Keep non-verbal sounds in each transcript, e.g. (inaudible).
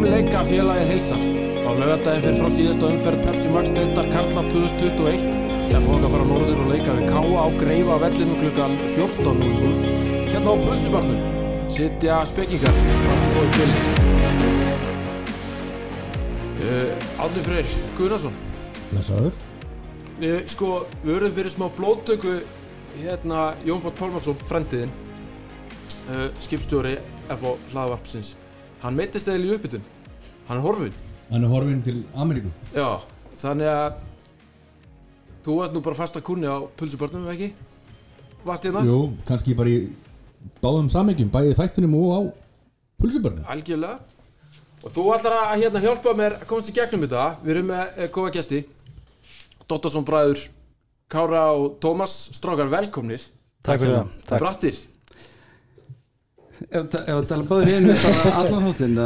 Fimleika félagi heilsar. Á lögadaginn fyrir frá síðasta umferð Pepsi Max deildar Karla 2021. Það fóðum að fara norður og leika við Káa á Greifa vellinu klukkan 14.00. Hérna á Pulsubarnum sitja spekingar og stóðu spili. Uh, Átni Freyr Gunnarsson. Lesaður Uh, sko, við verðum fyrir smá blóttöku hérna Jón Páll Pálmarsson, frendiðinn uh, skipstjóri FO hlaðvarpsins hann meittist eða í uppbytun hann er horfinn. Hann er horfinn til Ameríku. Já, þannig að þú ert nú bara fasta kunni á pulsubörnum, ekki? Varst hérna? Jú, kannski bara í báðum samhengjum Bæði þættinum og á pulsubörnum. Algjörlega. Og þú ætlar að hérna hjálpa mér að komast í gegnum þetta. Við erum með uh, góða gesti. Dottarsson bræður Kára og Tómas Strákar velkomnir. Takk fyrir það. Takk. Brattir Ef að tala báður í einu bara allan hóttinn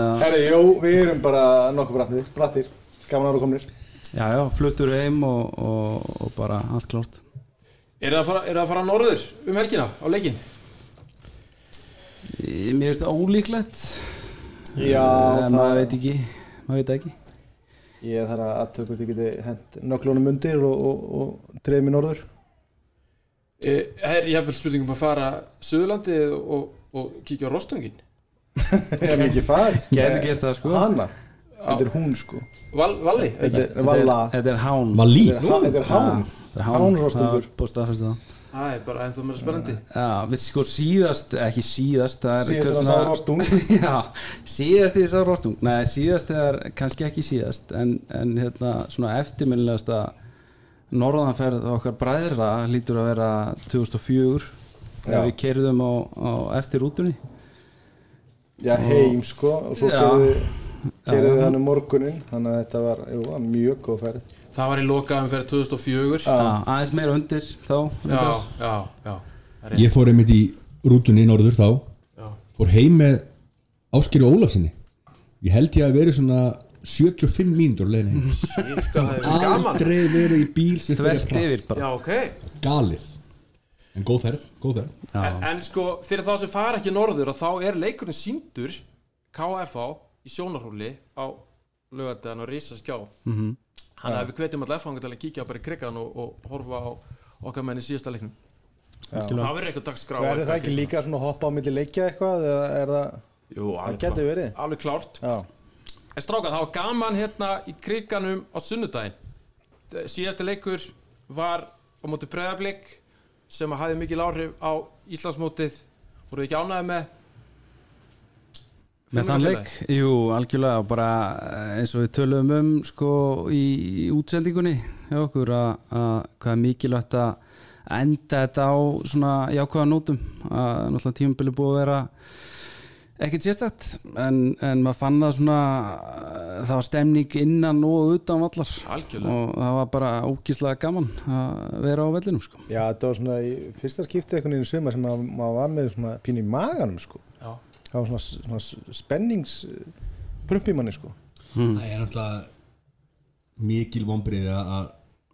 jú, við erum bara nokkuð brattir, brattir, gaman ára komnir. Já, já, fluttur heim og, og, og bara allt klárt Er það að fara, er það að fara norður um helgina á leikin? Í- Mér finnst það ólíklegt Já, Eh, það, Maður veit ekki Maður veit það ekki ég þarf að aðtöku að geti hent nöglunum undir og, og, mér norður. Eh, Er ég hefur spurningum að fara Suðurlandi og, og kíkja á Rostungin? (laughs) Er mér ekki far? Gæti gert það sko Hanna, þetta er hún sko. Val, Valli? Þetta er Valla, Þetta er hán Valí þetta er er hán. Þetta er Hánrostungur. Það er það Það er bara ennþá meira spennandi Já, við sko síðast, ekki síðast það er Síðast eitthvað að sá rostung. (laughs) Já, síðast í þessar rostung Nei, síðast er kannski ekki síðast en, en hérna svona eftirminnilegasta norðanferð okkar bræðra lítur að vera 2004 Já. þegar við keirðum á, á eftir rútunni. Já, heim sko, og svo kerðum við, kerðum hann um morgunin, þannig að þetta var, jú, mjög góð ferð. Það var í lokaðum fyrir 2004 Já. Aðeins meira undir þá Já, reyndar. já, já. Ég fór einmitt í rútunni norður þá. Já. Fór heim með Áskeri Ólafsinni Ég held ég að verið svona 75 mínútur á leiðin heim. Gaman. Aldrei verið í bíl sem bara. Já, ok. Galið En góð ferð, góð Já. en, en sko, fyrir þá sem fara ekki norður þá er leikurinn síndur KFA í sjónarhóli á lögadaginn og Rísa skjá Mhm. Þannig að við hvetjum alltaf fanga til að kíkja bara í krigan og, og horfa á okkar menn í síðasta leiknum. Það verður eitthvað dagskrá Verður það ekki líka svona hoppa á milli leikja eitthvað, eða er það, Jú, það alveg, getur klart. verið? alveg klárt. Já, En stráka, það var gaman hérna í kriganum á sunnudaginn. Síðasti leikur var á móti Breiðablík sem að hafði mikil áhrif á Íslandsmótið voruð ekki ánægði með Með þann leik, jú, algjörlega og bara eh, eins og við töluðum um sko í, í útsendingunni hjá okkur að, að hvað er mikilvægt að enda þetta á svona jákvæða nótum að náttúrulega tímabili búið að vera ekkert sérstætt en, en maður fann það svona eh, það var stemning innan og utan vallar Algjörlega og það var bara ógíslega gaman að vera á vellinum sko. Já, þetta var svona í fyrsta skipti einhvern veginn í sumar sem maður maður var með svona pínu í maganum sko. Já. Það var svona, svona spennings prump í manni sko. Það er náttúrulega mikil vonbrið að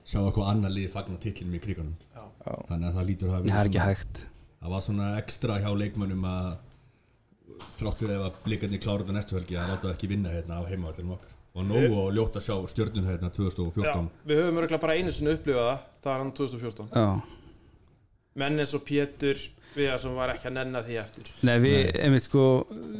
sjá eitthvað annar liði fagna titlinum í kriganum Já. Þannig að það lítur að hafa það er ekki hægt Það var svona ekstra hjá leikmönnum að þrátt fyrir að blikarnir klára þetta næstu helgi að láta það ekki vinna hérna á heimavallinum okkar. Og nógu og að sjá stjörnun hérna 2014 Við höfum örgulega bara einu sinni upplifað það það var hann 2014 Já. Menn eins og Pétur við sem var ekki að nenna því eftir. Nei, við, einmitt sko,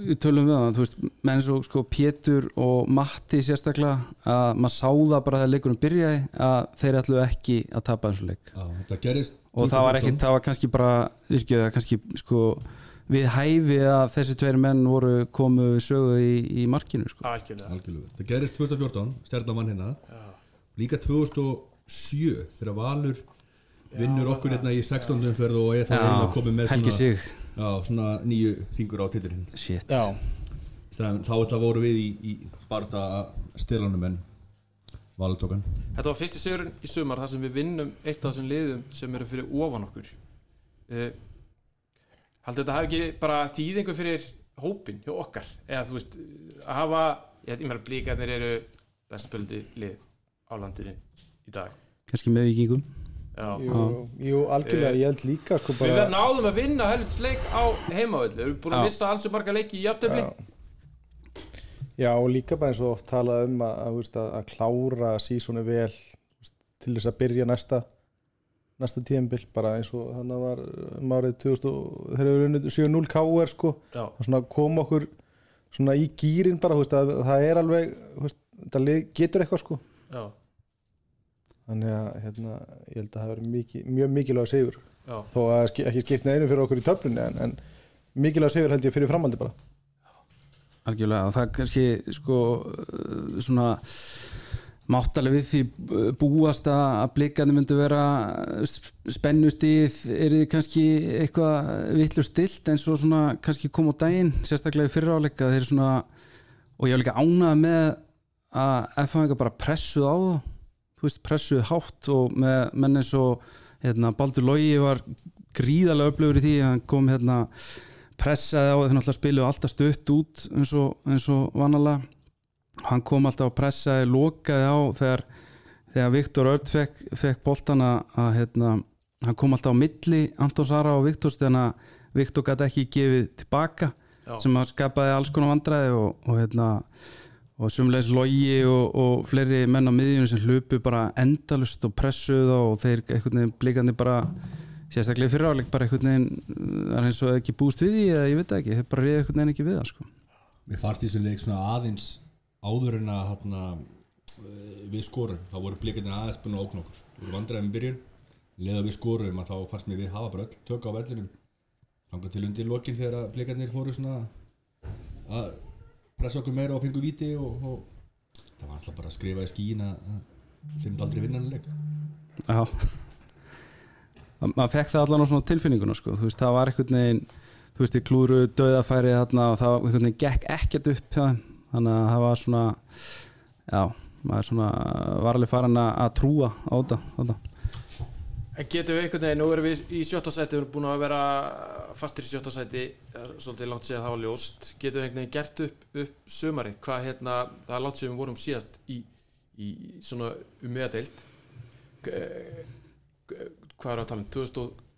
við tölum við það, þú veist, menn svo sko Pétur og Matti sérstaklega að maður sá það bara þegar leikurinn byrjaði að þeir ætlu ekki að tapa eins og leik. Já, og það var ekki, það var kannski bara virkið að kannski sko við hæfi að þessi tveir menn voru komu sögu í, í markinu sko. Algjörlega Algjörlega. Það gerist 2014, stjarnan vann hérna Líka 2007 þegar Valur vinnur okkur hérna í 16. umferð og er það hérna komið með Helgi svona, sig já, svona nýju fingur á. Já. Stæðan, Þá ætla voru við í, í barða stilanum en Valur tók hann Þetta var fyrsti sigurinn í sumar þar sem við vinnum eitt af þessum liðum sem eru fyrir ofan okkur uh, Haldið þetta hafi ekki bara þýðingu fyrir hópin hjá okkar? Eða þú veist að hafa ég, meira blíkarnir eru bestspöldi lið á landinu í dag. Kannski með vikingum Já. Jú, jú, algjörlega, ég held líka sko Við bara náðum að vinna helvits leik á heimavöldu Við erum búin að Já. missa alls og marga leiki í jafntefli. Já. Já, og líka bara eins og oft talað um að, að, að, að klára sísónu vel til þess að byrja næsta næsta tíðanbill, bara eins og þannig var um árið 2000 og þegar við unnið 7-0 KR sko. Og svona koma okkur svona í gýrin bara, þú veist, að það er alveg þú veist, það getur eitthvað sko. Já, þannig að hérna, ég held að það verið mikið, mjög mikilvæg já. Þó að ekki skipna einu fyrir okkur í töflunni en, en mikilvæg sigur held ég fyrir framhaldi bara. Algjörlega og það er kannski sko svona máttalega við því uh, búast að að blikandi myndu vera spennustíð er þið kannski eitthvað vitlu stilt eins og svona kannski kom á daginn sérstaklega í fyriráleika þeir svona og ég var líka ánað með að FH bara pressuð á það pressuð hátt og með menn eins og hérna, Baldur Logi var gríðarlega öflugur í því að hann kom hérna pressaði á þeir náttúrulega spiluðu alltaf stutt út eins og, og vanalega hann kom alltaf að pressaði lokaði á þegar, þegar Viktor Örd fekk, fekk boltana að hérna, hann kom alltaf á milli Anton Sara og Viktors þegar að Viktor gæti ekki gefið tilbaka Já. sem að skapaði alls konar vandræði og, og hérna og sumleis logi og, og fleiri menn á miðjunum sem hlupu bara endalust og pressuð og þeir veginn blikandi bara sérstaklega í fyriráleik bara einhvern veginn það er eins og ekki búist við því eða ég veit ekki, þeir bara reyði einhvern veginn ekki við það sko. Mér fannst í þessu leik svona aðeins áður en að hana, við skorum, þá voru blikarnir aðeins búin að ókna okkur. Við vorum vandræðum í byrjun, leða við skorum að þá fannst mér við hafa bara öll tök á vellinum. Þangað til undir lokin þegar blikarnir fóru svona að pressa okkur meira og fengu víti og, og það var alltaf bara að skrifa í skíin að þeim aldrei vinna hann leik. Já Ma- maður fekk það allan á svona tilfinninguna sko. þú veist, það var veginn þú veist, í klúru döðafæri þarna og það veginn gekk ekkert upp þeim þannig að það var svona já, maður svona var alveg farin að trúa á þetta Getur við einhvern veginn, nú erum við í sjötta sæti við erum búin að vera fastir í sjötta sæti svolítið látt séð að það var ljóst. Getur við einhvern veginn gert upp, upp sömari hvað hérna, það er látt séð við vorum síðast í, í svona ummiðadeild. Eh, hvað er á talin 2000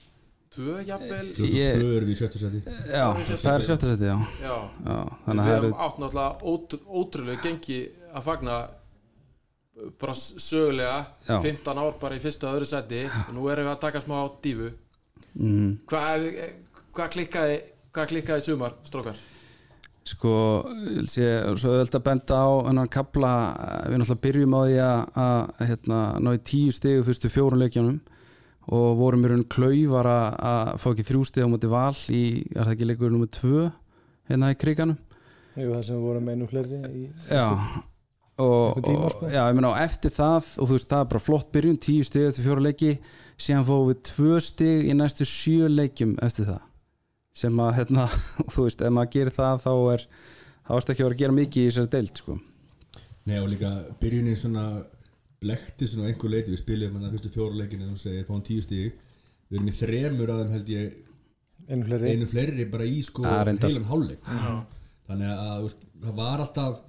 Tvö jafnvel? 2002 erum við í sjöttu seti. Já, það er sjöttu seti, já. Já. já Þannig að það Við erum eru átt náttúrulega ótrúlega gengi að fagna bara sögulega Já. 15 ár bara í fyrsta og öðru seti og nú erum við að taka smá dífu mm, Hvað eh, hva klikkaði hvað klikkaði í sumar, strókar? sko ég vil sé, svo öðvöld að benda á hennar kapla, við náttúrulega byrjum á því að, að hérna, ná í tíu stegu fyrstu fjórun leikjánum og vorum í raun klaufar að, að fá ekki þrjú stig á móti val í, er það ekki leikur nummer tvö hérna í kriganum Jú, það sem við vorum einu fleiri í já og, tíma, og sko. já, ég meina og eftir það og þú veist, það er bara flott byrjun, tíu stig eftir fjóra leiki, síðan fáum við tvö stig í næstu sjö leikjum eftir það. Sem að, hérna, (laughs) þú veist, ef maður gerir það þá er, þá ertu ekki að vera að gera mikið í þessari deild, sko. Nei og líka byrjunin svona blekti svona einhver leiti, við spilum hann að fyrstu fjóruleikin en þú segir, fáum tíu stíg við erum í þremur að þeim held ég einu fleiri. einu fleiri bara í sko reyndar. heilan hálfleik. Þannig að veist, það var alltaf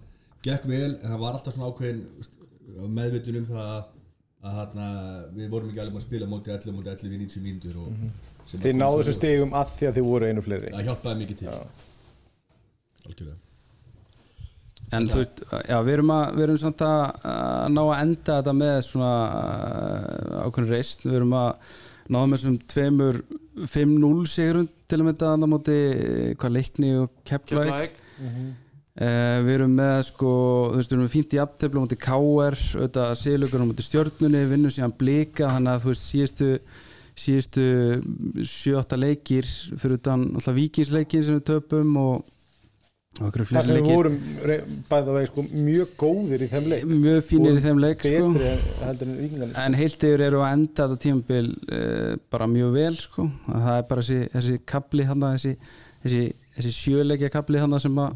gekk vel en það var alltaf svona ákveðin þú veist, meðvitun um það að, að hana, við vorum ekki alveg að spila móti 11 móti 11 í 90 mínútur og sem Þið náðu þessu stigum að því að þið voru einu fleiri. Það hjálpaði mikið til. Algjörlega En þú veist, já, við erum, að, við erum samt að, að ná að enda þetta með svona uh, ákveðin reist við erum að náða með þessum tveimur 5-0 sigurum til að mynda annar móti eh, hvað leikni og kepplæk Keflæk, Uh, við erum með sko, þú veist, við erum með fínt í aftöflu á móti KR, auðvitað síðlugur á móti stjörnunni, vinnum síðan blika þannig að þú veist, síðustu síðustu 7-8 leikir fyrir utan alltaf vikingsleikin sem við töpum og, Það sem við leikir vorum bæða vegi sko, mjög góðir í þeim leik mjög fínir í þeim leik sko. betri en, heldur en heilt yfir eru að enda þetta tímabil uh, bara mjög vel sko. Að það er bara þessi, þessi kapli hana, þessi, þessi, þessi sjöleikja kapli sem að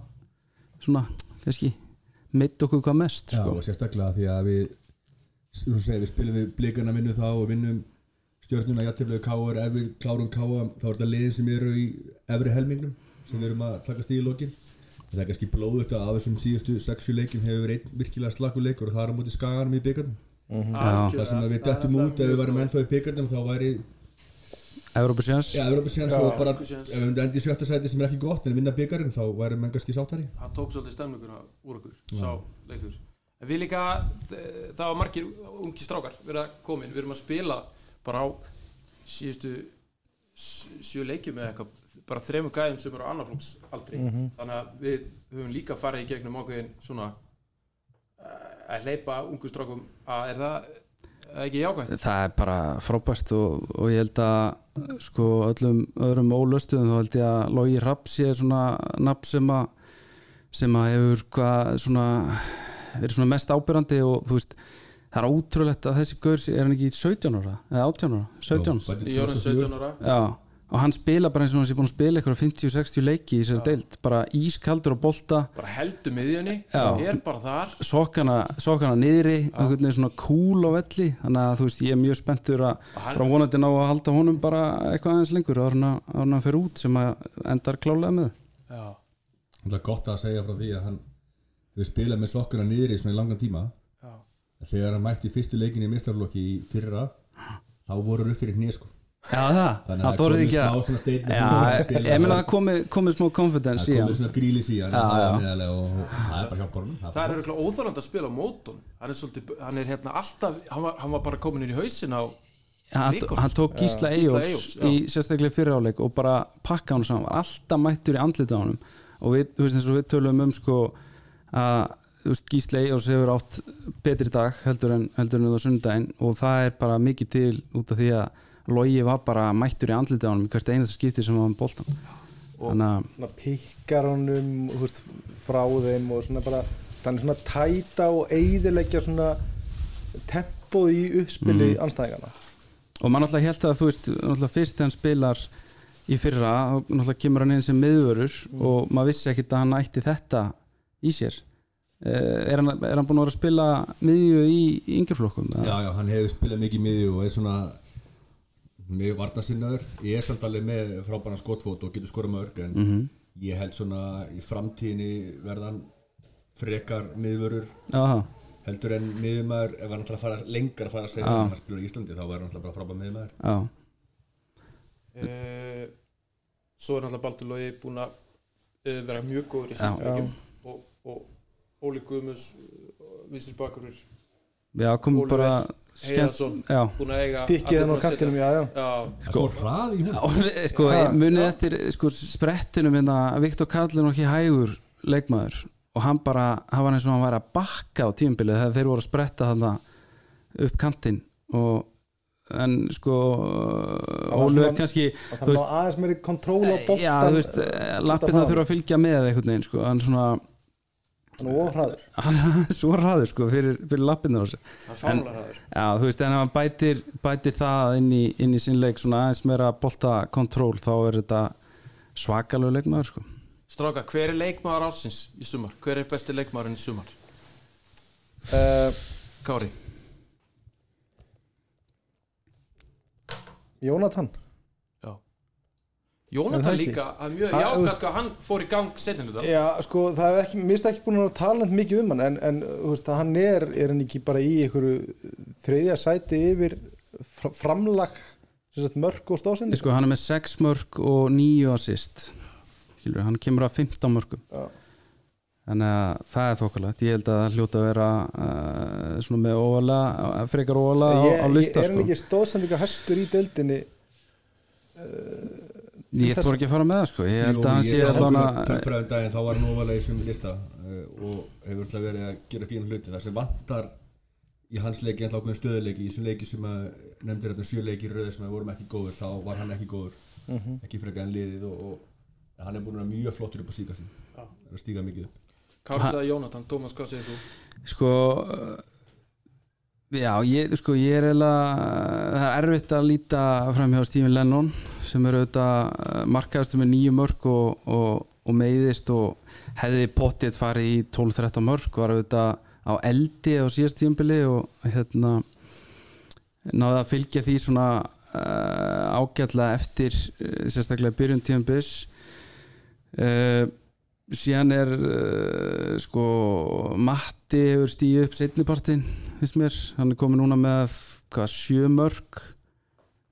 svona, kannski meitt okkur hvað mest Já, sko. og sérstaklega því að við segir, við spilum við blikarna vinnu þá og vinnum stjórnuna jættiflegu káar ef við klárum káa þá er þetta liðin sem eru í efri helmingnum sem við erum að takast í í lokin það er kannski blóðut að af þessum síðustu sexu leikum hefur verið einn virkilega slakur leikur og það er á móti skaganum í byggarnum algjörlega. það sem að við dettum út ef við varum ennþá í byggarnum þá væri Európa-sjans Já, Evropasíðan Já. svo bara ef við myndum endi í sjötta sæti sem er ekki gott en vinna byggarinn þá væri menn kannski sáttari hann tók svolítið stemninguna úr okkur sá leikur. En við líka, það var margir ungi strákar verið að koma inn, við erum að spila bara á síðustu sjö leikjum eða eitthvað bara þremur gæðum sem eru á annarflóks aldrei þannig að við höfum líka farið í gegnum ákveðin svona eh, að hleypa ungu strákum. Að er það ekki jákvæmt? það er bara frábært og, og ég held að sko öllum öðrum ólöstuðum þá held ég að Logi Rapp sé svona nafn sem að sem að hefur hvað svona verið svona mest ábyrrandi og þú veist það er ótrúlegt að þessi gaur sé- er hann ekki 17 ára eða 18 ára, 17 Ég orðin 17 ára. Já, og hann spila bara eins og hann sé búin að spila eitthvað 50-60 leiki í sér deild. Bara ískaldur og bolta. Bara heldur miðjunni, Já. er bara þar. Sokkana, sokkana niðri einhvern veginn svona cool á velli. Þannig að þú veist ég er mjög spenntur að Og hann- bara vonandi ná að halda honum bara eitthvað aðeins lengur. Áður en hann fyrir út sem að endar klálega með. Já. Það er gott að segja frá því að hann hefur spilað með sokkuna niður í svona í langan tíma Já. þegar hann mætti fyrstu leikin í mistarflokki í fyrra þá voru upp fyrir hnið sko Já það, þannig það að þorði komið ekki smá að svona statement hann ég meina að komið komi smá confidence það komið hann. svona grílis í hann Já, það já. er það er bara hjálp honum það er eitthvað óþálandi að spila á mótun. Hann er svolítið, hann er hérna alltaf hann var, hann var bara komin inn í hausin á hann, hann tók Gísla já. í sérstaklega fyriráleik og bara pakka hann saman, var alltaf mættur í andlita á honum. Og við, þú veist eins og við tölum um sko að Gísla Eyjóls hefur átt betri dag heldur en, heldur en það sundaginn og það er bara mikið til út af því að Logi var bara mættur í andlita á í hvert einasta skipti sem hann boltan þannig að svona pikkar honum veist, frá þeim og svona bara þannig svona tæta og eyðileggja svona tempoð í uppspili mm. anstæðingana og maður náttúrulega held að þú veist fyrst þegar hann spilar í fyrra þá náttúrulega kemur hann inn sem miðvörur og maður vissi ekkit að hann ætti þetta í sér. Eh, er hann, er hann búin að vera að spila miðju í, yngjörflokkum? já já hann hefur spilað mikið miðju og er svona mjög varnasinnaður ég er samt alveg með frábæna skotfót og getur skora mörg en Mhm. ég held svona í framtíðinni verðan frekar miðvörur Já, heldur en miðjumæður ef hann ætlar að fara lengra að fara að segja Já. að hann spilur í Íslandi þá verður hann alltaf bara frábæð miðjumæður já, uh, svo er náttúrulega Baldur Lógi búin að uh, vera mjög góður í fyrstleikum og, og Óli Guðmus vinstir bakurur, já, kom Oliver bara skemmt Heiðarsson Já, búin að eiga stikkið hann á setja- já, já. Já, sko og, sko, Ha, munið eftir sko, sprettinum hérna, Viktor Karl er ekki hægur leikmaður og hann bara, hann var eins og hann væri að bakka á tímabilið þegar þeir voru að spretta þarna upp kantinn og en sko var Ólu er svona- kannski og það var aðeins meiri kontról á þú veist, lappirna þurfa að fylgja með einhvern veginn, sko, hann svona er hann er svo ræður, sko, fyrir, fyrir er fánulega hraður já, þú veist, en ef hann bætir, bætir það inn í, inn í sinn leik, svona aðeins meira bolta kontról, þá er þetta svakalegu leikmaður, sko. Stráka, hver er leikmaður ásins í sumar? Hver er besti leikmaðurinn í sumar? uh, Kári. Jónatan Jónatan líka, það er mjög jákvæmt hvað hann fór í gang setni hluta. Já, sko, það er ekki, finnst ekki búin að tala mikið um hann en, en þú veist, hann er, er hann ekki bara í einhverju þriðja sæti yfir fr- framlag sem sagt mörg og stóðsending sko, hann er með 6 mörg og 9 assist. Skilur, hann kemur að 15 mörgum Já. þannig að það er þokkalegt. Ég held að það hljóta að vera uh, svona með óvala, frekar óvala á, ég, á ég, lista er hann sko. ekki stóðsendinga hestur í deildinni ég þór ekki að fara með það sko. ég held að hann ég okkur að tölfræðum daginn þá var hann ofalega í þessum lista uh, og hefur alltaf verið að gera fín hluti. Það sem vantar í hans leiki en þá okkur stöðuleiki. Í þessum leiki sem að nefndir þetta sjö leiki í röðu sem að vorum ekki góður þá var hann ekki góður. Mhm. ekki frekar en liðið og, og hann er búin að vera mjög flottur upp á stíka sín er að stíga mikið upp. Kári sagði Jónatan, Tómas, hvað segir þú? sko uh, já, ég, sko, ég er eiginlega það er erfitt að líta fram hjá Stephen Lennon sem er auðvitað markaðastu með nýju mörg og, og, og meiðist og hefði pottið farið í 12-13 mörg var auðvitað á eldi á síðast tímbili og hérna náði að fylgja því svona uh, ágætlega eftir uh, sérstaklega byrjun tímbils uh, síðan er sko Matti hefur stíð upp setnipartin hann er komið núna með hvað, sjö mörg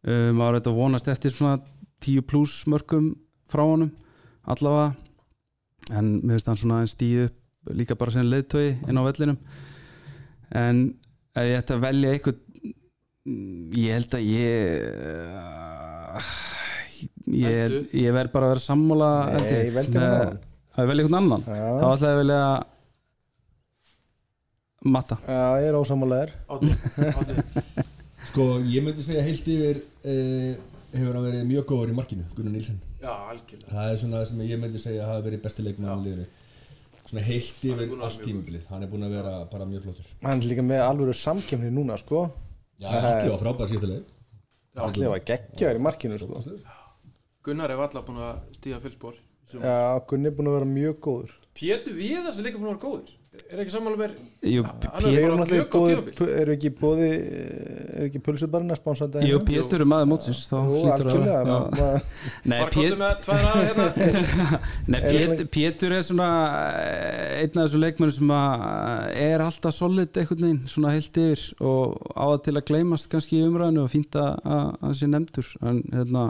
maður er þetta vonast eftir svona 10 pluss mörgum frá honum allavega. En mér finnst hann svona en stíð upp líka bara sem leiðtögi inn á vellinum. En ef ég ætti að velja eitthvað ég held að ég ég, Veltu. ég verð bara að vera sammála Nei, ég, veldu með- hann að velja einhvern annan. Þá Já, ætla ég að velja matta. Já, ég er átni (laughs) Sko, ég myndi segja heilt yfir uh, hefur hann verið mjög góður í markinu Gunnar Nílsen Já, algjörlega. Það er svona það sem ég myndi segja að hafa verið besti leikmann í liðinu. Svona heilt yfir allt mjög tímabilið. Hann er búinn að vera bara mjög flottur. Hann er líka með alvöru samkemni núna sko. Já, allir var frábær síðasta leik. Allir var geggjaður í markinu sko. Gunnar er alltaf búin að stíða fylgspor Já, Gunni er búin að vera mjög góður. Pétur Viðars er líka búin að vera góður. Er ekki sammála mér? Jú, Við er ekki bóði er ekki pulsubarinn að spánsanda Jú, Pétur er maður mótsins þá hlýtur að (laughs) Nei, Bara komdu Pét, með tvær aðra hérna. (laughs) Pétur er svona eh, einn af þessum leikmennum sem að eh, er alltaf solid einhvern veginn, svona heilt yfir og á það til að gleymast kannski í umræðinu og fínt að að það sé nefndur. En hérna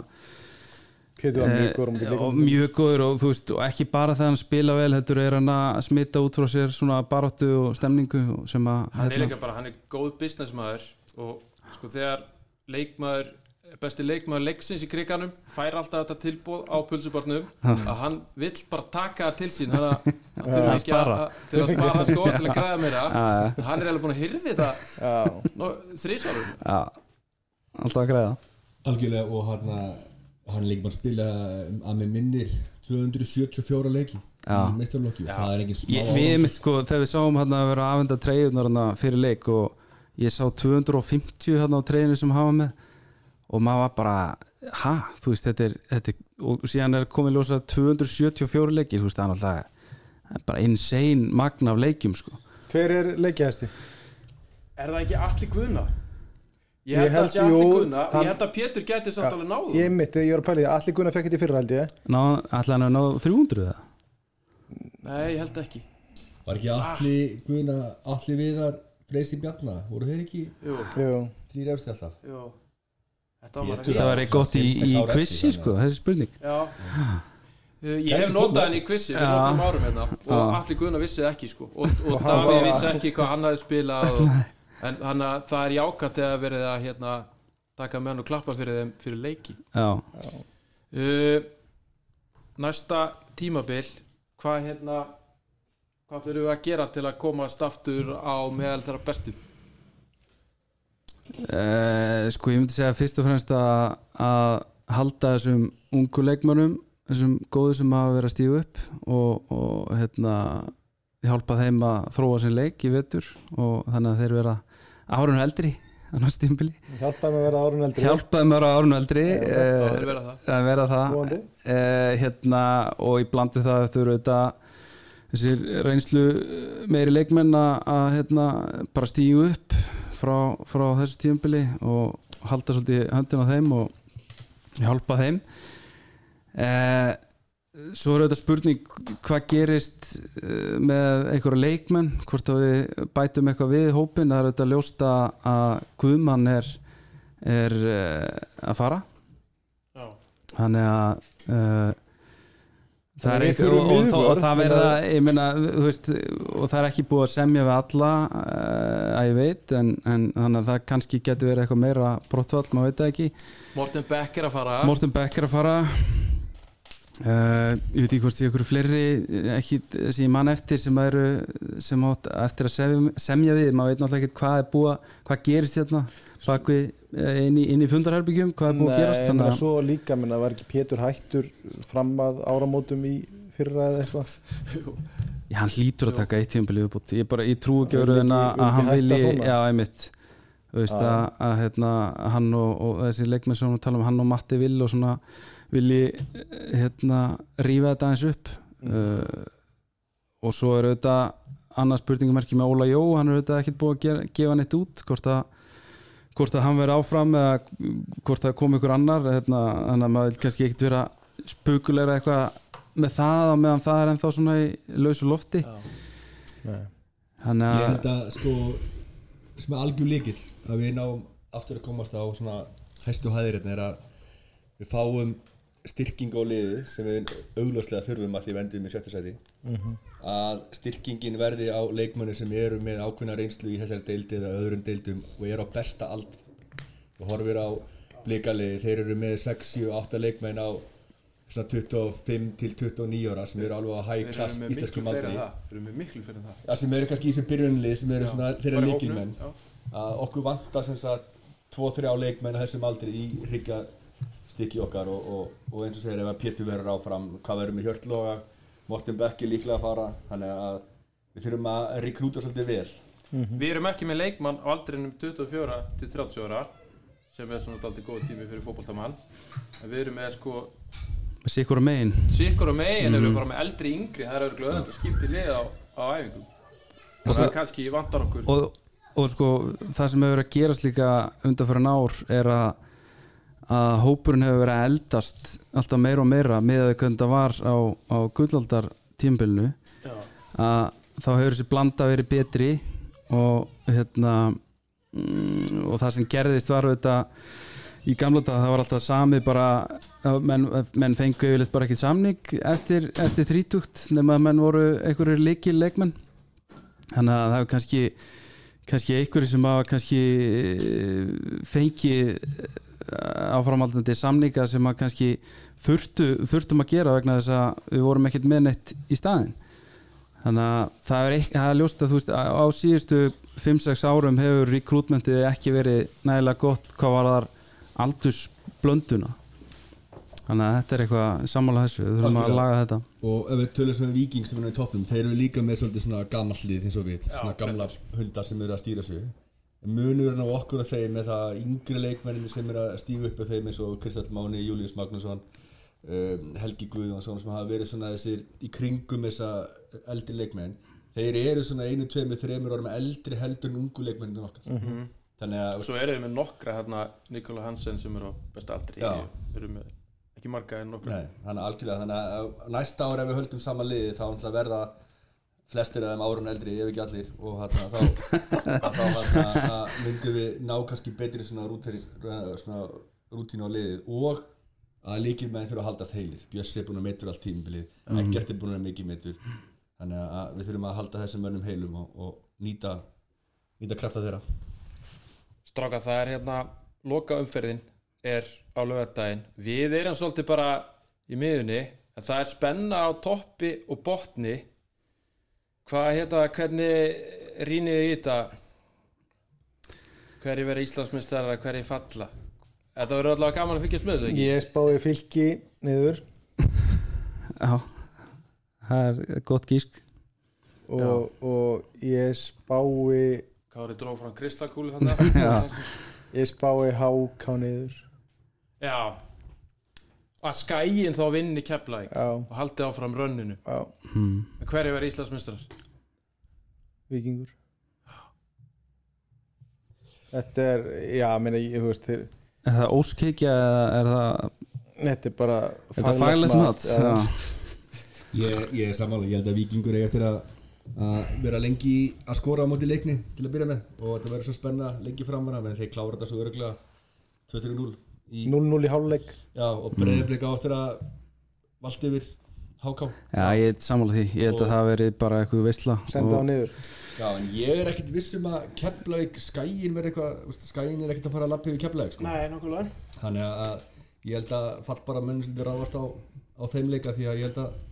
Pétur var mjög góður Eh, um og mjög góður og þú veist og ekki bara þegar hann spila vel heldur er hann að smita út frá sér svona baráttu og stemningu og sem að Hann er hérna- líka bara, hann er góð businessmaður og sko þegar leikmaður besti leikmaður leiksins í kriganum fær alltaf þetta tilbúð á pulsubarnum að hann vill bara taka það til sín. Þannig að (laughs) hann þurfa Að ekki að, að að spara sko (laughs) til að græða meira. Hann er alveg búin að hyrði þetta þrísvarum alltaf að græða. Algjörlega og hann hann er líka bara að spila um, að með minnir 274 leiki í meistarlokki og það er engin smá Ég, við mitt sko, þegar við sáum hann að vera að afenda treyjunar hann fyrir leik og ég sá 250 hann á treyjunu sem hafa með og maður var bara, ha, þú veist þetta er, þetta er, og síðan er komið ljósa 274 leikir, þú veist það er alltaf bara insane magna af leikjum sko. Hver er leikjahæsti? Er það ekki allir guðna? Ég Ég held að held, það allir jú, guðna hann- Ég held að Pétur gæti samt alveg náðu Ég mitt, þegar ég var að pæla í því, allir Gunnar fekk þetta í fyrra held ég. Ná, ætla hann að ná 300 eða? Nei, ég held ekki. Var ekki allir Guðna, allir viðar Freysi Bjarna, voru þeir ekki Jú, Jú, þrýr eftir alltaf? jú. Þetta var Pétur- Það var gott í, í kvissi sko, þessi spurning. Já. Ég hef notað henni í kvissi fyrir nokkrum árum hérna og allir guðna vissi það ekki sko. Og, hann Davíð vissi ekki hvað hann hafði spilað og, (laughs) en hann að það er jákvæmt þegar verið að hérna taka með hann og klappa fyrir þeim fyrir leiki. Já, uh, Næsta tímabil hvað hérna hvað þurfum við að gera til að komast aftur á meðal þeirra bestu? Uh, sko ég myndi segja fyrst og fremst að, að halda þessum ungu leikmönnum þessum góðu sem hafa verið að stígu upp og, og hérna hjálpa þeim að þróa sér leik í vetur og þannig að þeir vera árun eldri hjálpaði mig að vera árun eldri hjálpa þeim að vera árun eldri Það uh, er verið það. að vera það. Uh, hérna og í blandi það þau eru þetta þessir reynslu meiri leikmenn að, hérna, bara stígu upp frá, frá þessu tímabili og halda svolítið höndin á þeim og hjálpa þeim. Uh, svo er þetta spurning hvað gerist eh, með einhverja leikmenn? Hvort að við bætum eitthvað við hópin það er þetta ljósta að Guðmann er, er uh, að fara. Já. þannig að uh, það er ekki og, og, og, það verða þannig ég meina, þú veist, og það er ekki búið að semja við alla uh, að ég veit en, en þannig að það kannski getur verið eitthvað meira brottvall, maður veit það ekki. Morten Beck er að fara. Morten Beck er að fara uh, ég veit ekki hvort því ykkur fleiri ekki sem ég man eftir sem eru sem átt eftir að semja, semja við. Maður veit náttúrulega ekki hvað er búið hvað gerist hérna bak við eh, inn í, inn í fundarherbyggjum hvað er búið að gerast Nei, þannig að svo líka, menna, var ekki Pétur hættur fram að áramótum í fyrra eða eitthvað? Já, hann hlýtur að taka eitt tímabili viðbútt ég, bara, ég trú ekki öru en að, að hann vilji já, einmitt. Já. að, að hérna, hann og, og þessi leikmenn sem við tala um, hann og Matti Vill og svona vilji hérna, rífa þetta aðeins upp. Uh, og svo er auðvitað annað spurningumerki með Óla Jó hann er auðvitað ekkert búið að gera, gefa neitt út hvort að, hvort að hann veri áfram eða hvort að komi ykkur annar hérna, þannig að maður vil kannski ekkert vera spukulegra eitthvað með það á meðan það er ennþá svona í lausu lofti. Nei. þannig Ég að held að sko sem er algjör líkil að við náum aftur að komast á svona hæstu hæðir er að við fáum styrking á liði sem við augljóslega þurfum að því vendum í sjöttu sæti. Að styrkingin verði á leikmönni sem eru með ákveðna reynslu í þessari deildi eða öðrum deildum og eru á besta aldri. Og horfir á blíkaliði, þeir eru með 6, 7, 8 leikmenn á svona 25 til 29 ára sem eru alveg á high class íslenskum aldri. það. Þeir eru með miklu fyrir það. Já, sem eru kannski í þessu byrjunlið sem eru svona þeirra Bara í leikilmenn að okkur vantar sem sagt 2-3 leikmenn á þessum aldri í hryggja stykki okkar og, og, og eins og segir ef að Pétur verður áfram hvað verður með Hjörtloga? Morten er líklega að fara þannig að við þurfum að rekrúta svolítið vel. Við erum ekki með leikmann á aldrinum 24 til 30 ára sem er svona aldrei góð tími fyrir fótboltamann. En við erum með sko Sikur og megin. Sikkur og megin mm. erum við bara með eldri yngri það er auðvitað öðvöld að skipta í lið á, á æfingum. Og það er kannski vantar okkur. Og, og sko það sem hefur verið að gerast líka undan fyrir ár er að að hópurinn hefur verið að eldast alltaf meira og meira með að það var á, á gullaldar tímbilinu Já. að þá hefur þessi blanda verið betri og hérna mm, og það sem gerðist var auðvitað í gamla dag það var alltaf sami bara menn, menn fengu yfirleitt bara ekki samning eftir, eftir þrítugt nema að menn voru einhverjir leikil leikmenn þannig að það hefur kannski kannski einhverjir sem hafa kannski eh, fengi áframaldandi samninga sem að kannski þurftu, þurftum að gera vegna þess að við vorum ekkert með neitt í staðin þannig að það er, ekki, það er ljóst að þú veist á á síðustu 5-6 árum hefur rekrútmentið ekki verið nægilega gott hvað var þar aldursblönduna. Þannig að þetta er eitthvað sammála þessu, við þurfum að Algjörlega. laga þetta. Og ef við tölum svona um Víking sem er í toppum þeir eru líka með svolítið svona gamallið eins og við, svona gamla hundar sem eru að stýra sig munurinn á okkur og þeim með það yngri leikmennin sem eru að stíga upp af þeim eins og Kristall Máni, Július Magnússon um, Helgi Guðjónsson sem hafa verið svona þessir í kringum þessa eldri leikmenn. Þeir eru svona einu, tveimur, þreimur árum eldri heldur en ungu leikmennin okkar. Þannig að svo erum við með nokkra hérna Nikola Hansen sem er á besta aldri. Já. erum með ekki marga en nokkra. Nei, þannig að algjörlega þannig að næsta ári ef við höldum saman liði þá að verða flestir af þeim árun eldri ef ekki allir og þarna, þá, (laughs) að myndum við ná kannski betri svona rútín, svona rútín á liðið og að líkir með þeim fyrir að haldast heilir. Bjössi er búin að meitur allt tímabilið Eggert er búin að mikið meitur þannig að við þurfum að halda þessum mönnum heilum og, og nýta, nýta krafta þeirra. Stráka, það er hérna loka umferðin er á lögadaginn við erum svolítið bara í miðunni en það er spenna á toppi og botni hvað hérna, hvernig rýnið í þetta? Hverju verið Íslandsmyndstar eða hverju falla? Þetta verður allavega gaman að fylgjast með þessu ekki? Ég spáði fylki niður. Já, það er gott gísk. Og, og ég spái Kári dróð frá kristalkúlu þarna. (laughs) Ég spái háká niður. Já að skæin þá vinni Já, og haldi áfram rönninu. Já, hmm. en hverju verið Íslandsmyndstar? vikingur Þetta er, já, meina, ég, þú veist þeir, Er það óskikja eða er það Þetta er bara Er það faglegt mat? Ég, ég er sammála, ég held að Víkingur eigi eftir að, að vera lengi að skora á móti leikni til að byrja með. Og þetta verður svo spenna lengi framara en þeir klára þetta svo öruglega 2-3-0 í 0-0 í hálfleik. Já, og breyðblik á eftir að valdi yfir HK Já, ég er sammála því, ég held að það verið bara eitthvað veistla Senda á niður. Já, en ég er ekkert viss um að Keflavík, skæin verður eitthvað skæin er ekkert að fara að lappa yfir Keflavík sko. Nei, nokkulega þannig að ég held að fall bara mönnum svolítið ráðast á, á þeim leika því að ég held að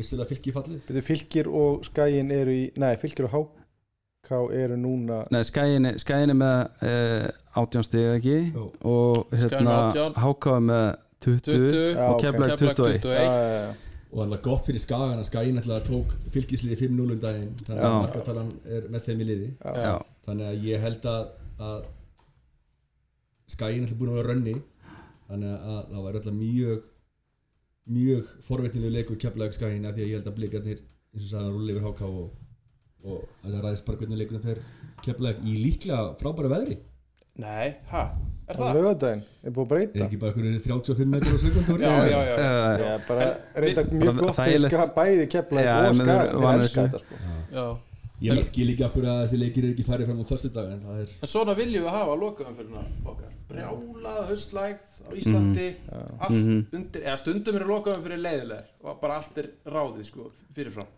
vissilega fylki fallið. Byrju, Fylkir og skæin eru í Nei, fylkir og háká eru núna Nei, skæin er, skæin er með uh, átjánstið ekki? Jú. og hérna með 18. háká er með 20, 20 Já, og Keflavík 21 Já, já, já. og alltaf gott fyrir Skagan að skæin alltaf tók fylkisliði 5-0 um daginn. Þannig að Já. markatalan er með þeim í liði. Já, þannig að ég held að, að skæin alltaf búin að vera rönni. Þannig að það var alltaf mjög mjög forveitinu leikur keflaug skæin af því að ég held að blikarnir eins og sagðan rúli yfir HK og, og að það ræðist bara hvernig leikunum fer keflaug í líklega frábæra veðri. Nei, hæ, er Á það? laugardaginn, er búið að er breyta ekki bara einhverju 35 metrur á sekundur Já, já, já. Uh, Já, bara reynda mjög gott ska, bæði keflaði Já, og þeir Ég þessu. en, skil ekki hverju að þessi leikir er ekki færið fram á förstu dag en það er En svona viljum við hafa lokaumferðina okkar. Brjálað, höstlægð á Íslandi Allt undir, eða stundum eru lokaumferðin leiðilegar og bara allt er ráðið sko fyrirfram.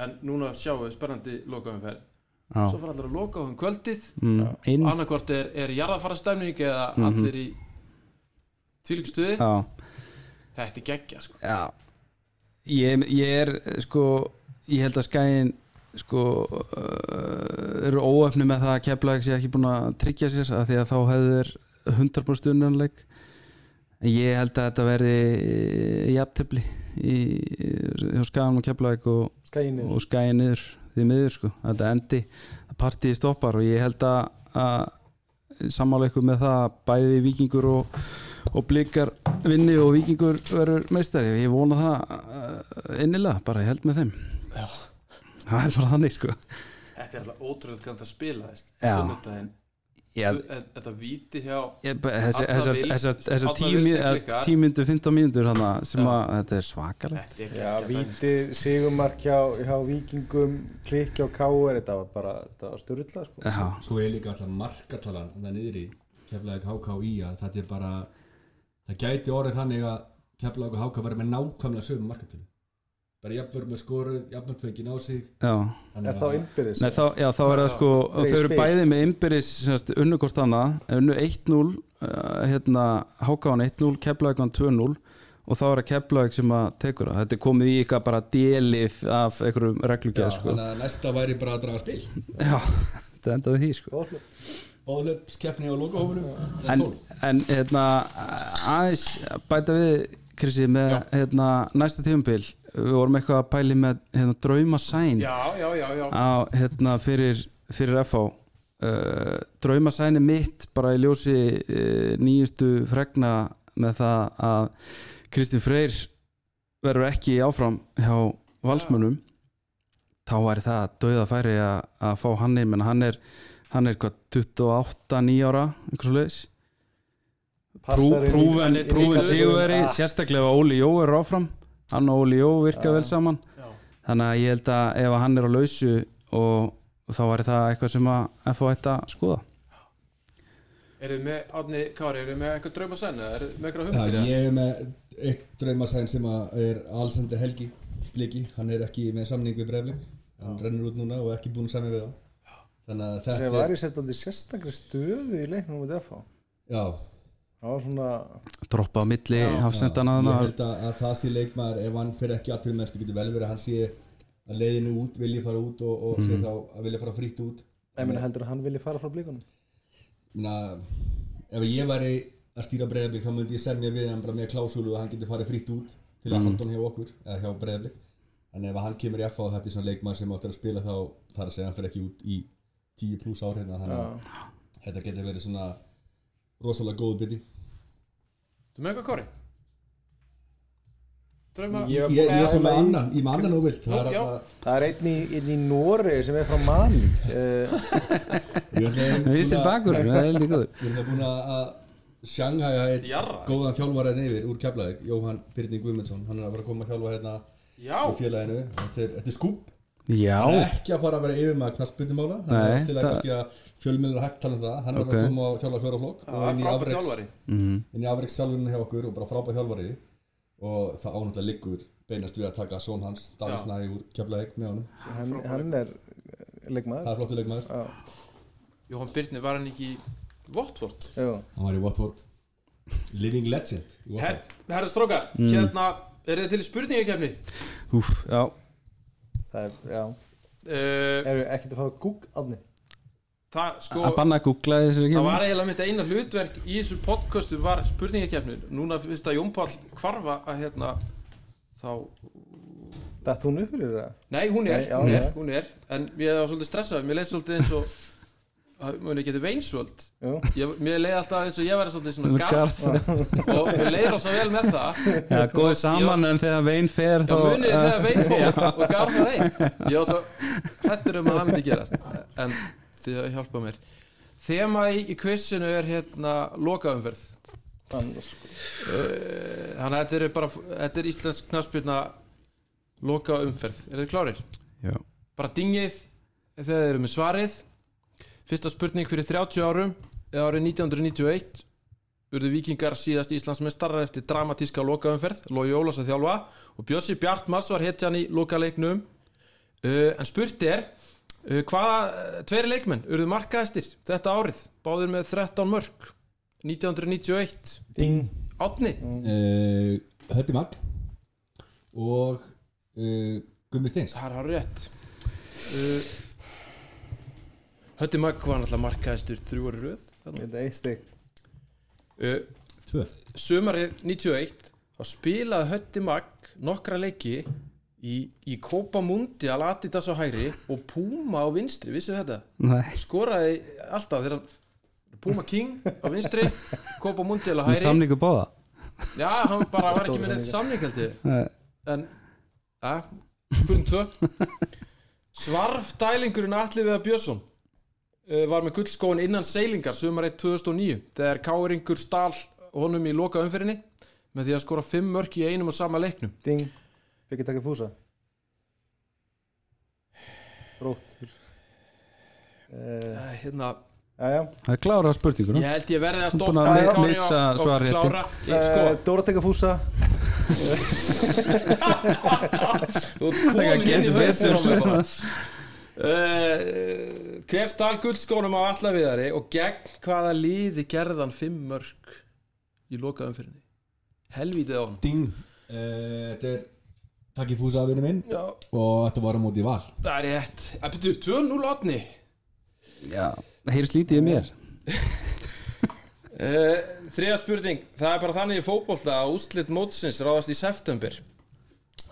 En núna sjáum við spennandi lokaumferð. Já. Svo fara allir að loka á um kvöldið. Mm, inn. Annarkvort er, er jarðafara stemning eða allir í tvílíkstuði já, Þetta er geggja sko. Já. Ég, ég er sko ég held að skæin sko uh, eru óöfni með það að Keflavík sé ekki búin að tryggja sér af því að þá hefur þeir 100% unnanleik ég held að þetta verði jafntefli í, hjá Skagan og Keflavík og, skæði niður. því miður sko, þetta endi að partíi stoppar og ég held að, að sammála ykkur með það að bæði vikingur og, og blikar vinni og vikingur verður meistari. Ég vona það uh, innilega, bara ég held með þeim. Já. Það er bara þannig sko. Þetta er alltaf ótrúlega hvernig það spilaðist Já. Sunnudaginn Þetta víti hjá þessar, myndur, 15 mínútur hana, sem að þetta er svakalegt. Þetta er Já, dæmi, víti sigumark hjá, hjá vikingum klikki á káur, þetta var bara þetta var styrla sko. Já, Svo er líka alltaf markatalan það niður í Keflavík HK og IA þetta er bara það gæti orðið þannig að Keflavík og HK verður með nákvæmlega sögum markatölu bara jafnvörð með skoru, jafnvörð fengið ná sig. Er þá innbyrðis. Nei, þá, já, þá er það sko, þau eru spil. bæði með innbyrðis unnu hvort annað, unnu 1-0 uh, hérna, Hákáðan 1-0 Keflavíkan 2-0 og þá er það Keflavík sem að tekur það, þetta er komið í eitthvað bara délið af einhverjum Já, reglugjað sko. þannig að næsta væri bara að draga spil. Já, (laughs) þetta endaði því sko. Bóðlöp, skeppni á lokahófunum en, en hérna aðeins bæta við Krissi með hérna, næsta tímabil. Við vorum eitthvað að pæli með hérna, drauma sæn. Já, já, já, já. Á, hérna, fyrir, fyrir FH uh, draumasæni mitt bara í ljósi uh, nýjustu fregna með það að Kristinn Freyr verður ekki áfram hjá valsmönnum. Þá væri það döða færi að, að fá hann inn. Menn hann er, hann er hvað 28, 9 ára einhvers og leiðis prúven, sigurveri Ah. sérstaklega Óli Jó er áfram hann og Óli Jó virka Já. vel saman Já. þannig að ég held að ef hann er á lausu og þá væri það eitthvað sem að FH ætti að skoða Eru þið með, Átni Kári, eru þið með eitthvað drauma senn eða eru þið með eitthvað Já, hugmyndir? eða? ég er með eitt draumasæn sem að er Alexander Helgi Bliki, hann er ekki með samning við Breiflik hann rennur út núna og ekki búin saman við það þannig að þetta var er í sérstaklega sérstaklega stöðu í leiknum með DFA já, það var droppa á milli hafsendana ég held að, að það sé leikmaður ef hann fyrir ekki að fyrir mennsku getur vel verið að hann sé að leiðinu út, vilji fara út og, og sé þá að vilja fara frítt út. Ég meina heldur að hann vilji fara frá blíkunum Minna, ef ég væri að stýra Breiflik þá myndi ég semja við hann bara með klásúlu að hann getur farið frítt út til að halda hann hjá okkur eða hjá Breiflik en ef hann kemur í F og þetta er svona leikmaður sem áttur að spila þá þarf að segja hann fyrir ekki út í 10 pluss ár hérna þannig að þetta getur verið svona rosalega góð byrji Þú með eitthvað Kári? Drauma Ég- ég, ég er með í- annan, ég er með annan og vilt. Það er er einn í, einn í Nóri sem er frá Mali. Uh, við erum (laughs) Við vist til bakur, það heldur góður. við erum búin að að sjanghæja eitt Jarra. góðan þjálfara hérna yfir úr Keflavík Jóhann Byrning Guðmundsson, hann er að fara að koma að þjálfa hérna Já, í félaginu, þetta er, þetta er skúp hann er ekki að fara að vera yfir með knarsbyttumála hann Nei, er til að að fjölmjölur hægt tala um það. Hann er Ok. að koma á þjálfa fjóraflokk það er frábært þjálfari. Mm. inn í afreiksþjálfuninu hjá okkur og bara frábæð þjálfari. Og það ánægt liggur beinast við að taka són hans. Næ úr Keflavík með honum. Hann, hann er leikmaður. Það er flottu leikmaður. Já, Jóhann Byrni var hann ekki í Votford? Jú. hann var í Watford living legend í Her, Watford Herra strókar, hérna Er þið til í spurningakefni? Úf, já það er, já. Uh, eru ekkert að fá gúg átni það sko Að banna að googla þessu ekki Það var eiginlega mitt eina hlutverk í þessu podcastu var spurningakefni Núna fyrst að Jón Páll hvarfa að hérna þá Datt hún upp fyrir það? Nei, hún er, Nei, já, hún er, já. hún er. En mér var svolítið stressað, mér leið svolítið eins og að muni getið veinsvöld. Ég, Mér leið alltaf eins og ég væri svolítið svona Garð. garð Og mér leiði rosa vel með það. Já, góðið saman en þegar vein fer Já, þá munið þegar vein fór (laughs) og garð það einn. Ég var svo (laughs) hrættur um að það myndi gerast. En þið hafa hjálpað mér. Þema í, í quizinu er hérna lokaumferð. Annars. Uh, Þannig að þetta er bara Þetta er íslensk knaspirna lokaumferð. Er þið klárir? Já, Bara dingið þegar þeir eru með svarið Fyrsta spurning fyrir 30 árum eða árið 1991 urðu vikingar síðast Íslandsmeistarar eftir dramatíska lokaumferð Lói Ólafs að þjálfa og Bjössi Bjartmars var hetjan í lokaleiknum. Uh, en spurt er uh, hvaða uh, tveiri leikmenn urðu markaðistir þetta árið báðir með 13 mörg 1991 Ding. Átni uh, Hötti Mag og uh, Gummi Steins. Það er hár rétt uh, Hötti Magg var náttúrulega markaðistur þrjú ári röð. Þetta er eitt stygg uh, Tvö. Sumarið 91 þá spilaði Hötti Magg nokkra leiki í, í Copa Mundial Adidas á hægri og Puma á vinstri, vissu þetta? Nei, Skoraði alltaf þegar hann Puma King á vinstri Copa Mundial á með hægri. samningu báða? Já, hann bara var ekki með neitt samning held ég. Nei, En, ja, spurning 2 Svarf dælingurinn Atli Viðar Björnsson var með gullskóin innan seilingar sumarið 2009 þegar Káringur stál honum í loka umferðinni með því að skora 5 mörk í einum og sama leiknum. Ding. Fikk ég taka fúsa? Rótt uh, uh, Hérna, Jæja. Það er klárað spurningur ég held ég verði að Þú búin stoppa að Kári og- missa og svarréttinn. klára. Ég, uh, sko, Dóra taka fúsa. (laughs) (laughs) Þú ert komin inn í getur (laughs) Uh, hver stál guldskónum á alla viðari og gegn hvaða liði gerðan 5 mörk í loka umferðinni helvítið á hann Ding. Uh, Þetta er Takk í fúsa vinnu minn. Já, og þetta var á móti val. Það er rétt. Að byrju 2-0 átni Já, það heyrst lítið í mér. Uh, þriða spurning. Það er bara þannig í fótbolta að úslit mótsins ráðast í september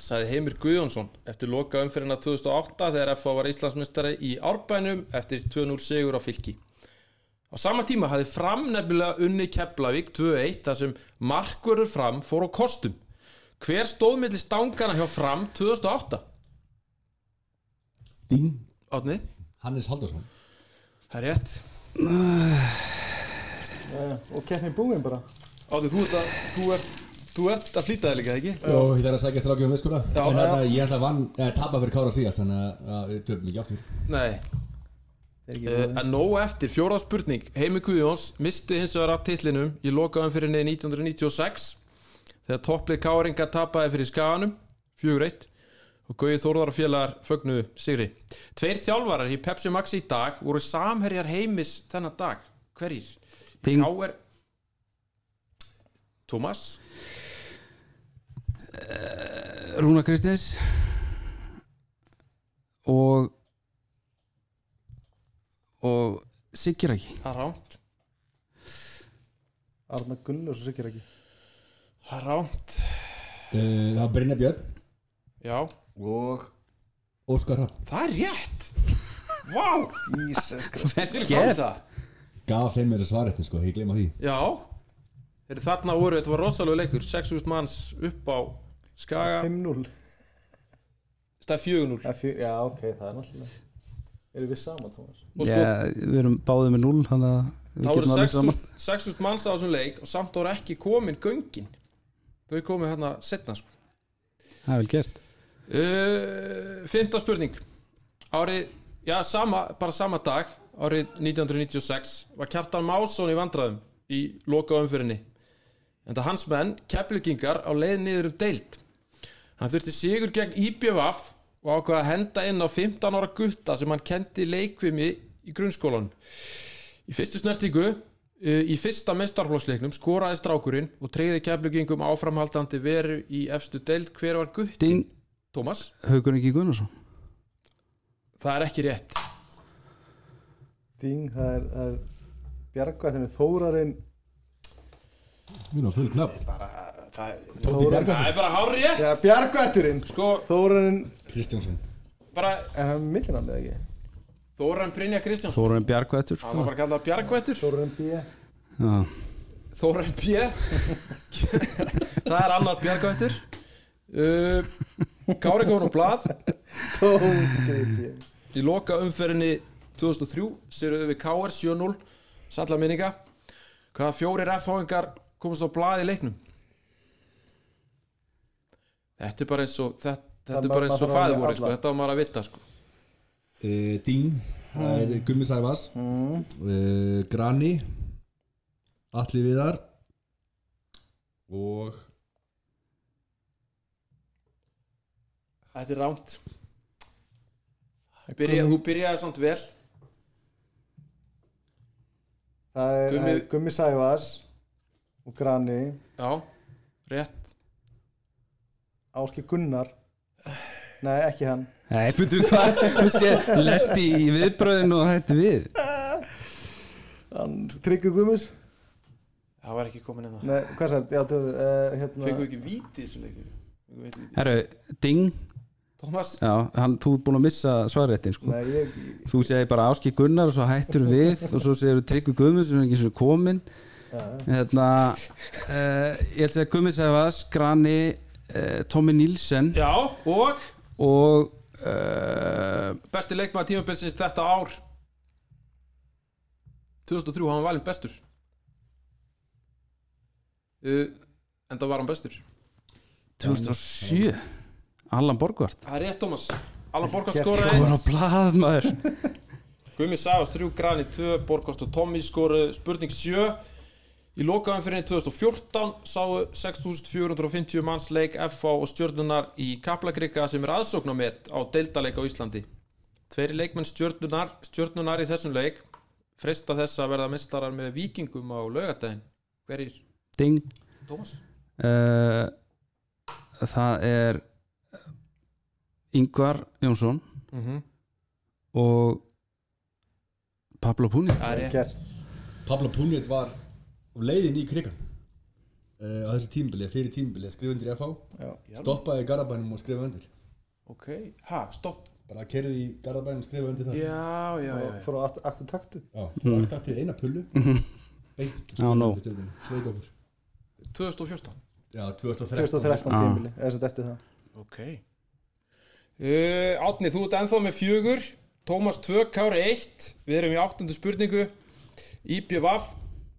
sagði Heimir Guðjónsson eftir loka umferðina 2008 þegar FH var Íslandsmyndstari í Árbænum eftir 2-0 sigur á fylki. Á sama tíma hafði fram nefnilega unni Keflavík 2-1 þar sem markverður fram fór á kostum. Hver stóð milli stangana hjá fram 2008 Ding átni, Hannes Haldarsson það er rétt. Jæja Og keppni búin bara. Átni, þú ert að, þú ert, þú ert að flýta þig líka, ekki? og þetta er að sækja strákjum við skona Já, en þetta, já. ég ætla að vann, eh, tapa fyrir Kára síðast þannig að- við töfum ekki aftur. Nei, Það ekki búin en nóg eftir, fjóra spurning. Heimi Guðjóns misti hins vegar að titlinum. Í lokaðum fyrir neði 1996 þegar topplið Káringa tapaði fyrir skaganum 4-1 og Gauði Þórðar og félagar fögnuðu sigri. Tveir þjálfarar í Pepsi Max í dag voru samherjar heimis þennan dag. Hverjir? Tómas Rúna Kristins og og Siggir ekki Það er ránt Arna Gunnars og Sigur ekki Það er ránt uh, það var Brynja Björn. Já, og Óskar Rapp það er rétt. Vá, þetta er það gaf þeim með þessu svaretni sko, ég gleyma því. Já. Þeir þarna voru, þetta var rosalega leikur 6.000 manns upp á Skaga. 5-0 stað 4-0 Það er fjö- Já, ok, það er náttúrulega Erum við sama, Tómas? og sko, Já, við erum báðið með 0 þannig að við það voru getum alveg saman. 6.000 6.000 manns á þessum leik og samt voru ekki komin göngin. Þau komið hérna setna sko. Það er vel gert. Uh, Fymta spurning. Árið, já sama, bara sama dag árið 1996 var Kjartan Másson í vandræðum í loka umfyrinni en það hans menn, keplugingar á leið niður um deild hann þurfti sigur gegn IBVF og ákveða að henda inn á 15 ára gutta sem hann kendi leikvimi í grunnskólan í fyrstu snertingu uh, í fyrsta mestarflóksleiknum skoraði strákurinn og treyði keplugingum áframhaldandi veru í efstu deild. Hver var gutti? Ding, Tómas? Haukur ekki Gunnarsson. Það er ekki rétt. Ding, það er, er Bjargvættinu Þórarinn. Við erum fullt nafn. Það, Tóti Bjargar það er bara hár rétt. Já, Bjargvætturinn. Sko, Þórarinn Kristjánsson. Bara Er hann millinamnið ekki? Þóran Brynja Kristjánsson. Þórun Bjargvættur. Það var bara kallað Bjargvættur. Þórarinn B. Já, Þóran B. (laughs) Það er annar Bjargvættur. Uh, Kári Góðan og Blað. Tóti B. Í loka umferðinni 2003 Sýrðu við KR 7-0 Salla minninga. Hvaða fjórir F-háingar komast á blað í leiknum Þetta er bara eins og Þetta, þetta er bara eins og voru sko. Þetta var maður að vita sko. uh, Dín það er Gummi Sæfas mm. uh, Grani Atli Viðar og Þetta er rámt Byrja, Þú byrjaði samt vel. Það er Gummi- Sævas og Grani. Já, rétt Áski Gunnar. Nei ekki hann. Nei, betur hvað, þú sé, lesti í viðbröðin og hætti við. Hann Tryggur Gummis Það var ekki komin inn það nei hvað sér já þú uh, hérna við ekki víti þessu leikti Fengum við ekki víti Herru, ding, Tómas já, hann, þú er búin að missa svarréttin sko. nei ég Þú segir bara Áski Gunnar og svo hættur við og svo segir Tryggur Guðmunds sem er ekki svo komin já, hérna, uh, ég ætla að segja Gummi Sæfas, Grani uh, Tommy Nílsen Já, og? Og uh, besti leikmaður tímabilsins þetta ár. 2003, hann var valinn bestur. Uh, En það var hann bestur. 2007 Allan Borgvart. Það er rétt, Tómas Allan Borgast Gert skoraði Góðan á blað maður. Gumi Savas 3, Grani 2, Borgast og Tommy skoraði spurning 7 Í lokaðum fyrir 2014 sáu 6450 manns leik FH og stjörnunar í Kaplakrika sem er aðsóknarmet á deildaleik á Íslandi. Tveiri leikmenn stjörnunar, stjörnunar í þessum leik freista þess að verða mistarar með vikingum á laugadaginn. Hverjir? Ding Tómas? uh, Það er Ingvar Jónsson Mm -hmm. og Pablo Puni Það er rétt. gert Pablo Punit var á leiðin í krigan uh, á þessu tímbili, fyrir tímbili skrifa undir í FH já. Stoppaði í Garabænum og skrifa undir. Ok, ha, stopp. bara kerði í Garabænum og skrifa undir það. Já, já, já. og fór á akt- aktu taktu Já, mm. allt til eina pullu. Beint Já, nó. Sveigofur 2014. Já, 2013 2013 Ah. tímili eða sem eftir það. Ok. Uh, Átni, þú ert ennþá með fjögur. Tómas 2, Kári 1 Við erum í áttundu spurningu. IPVAF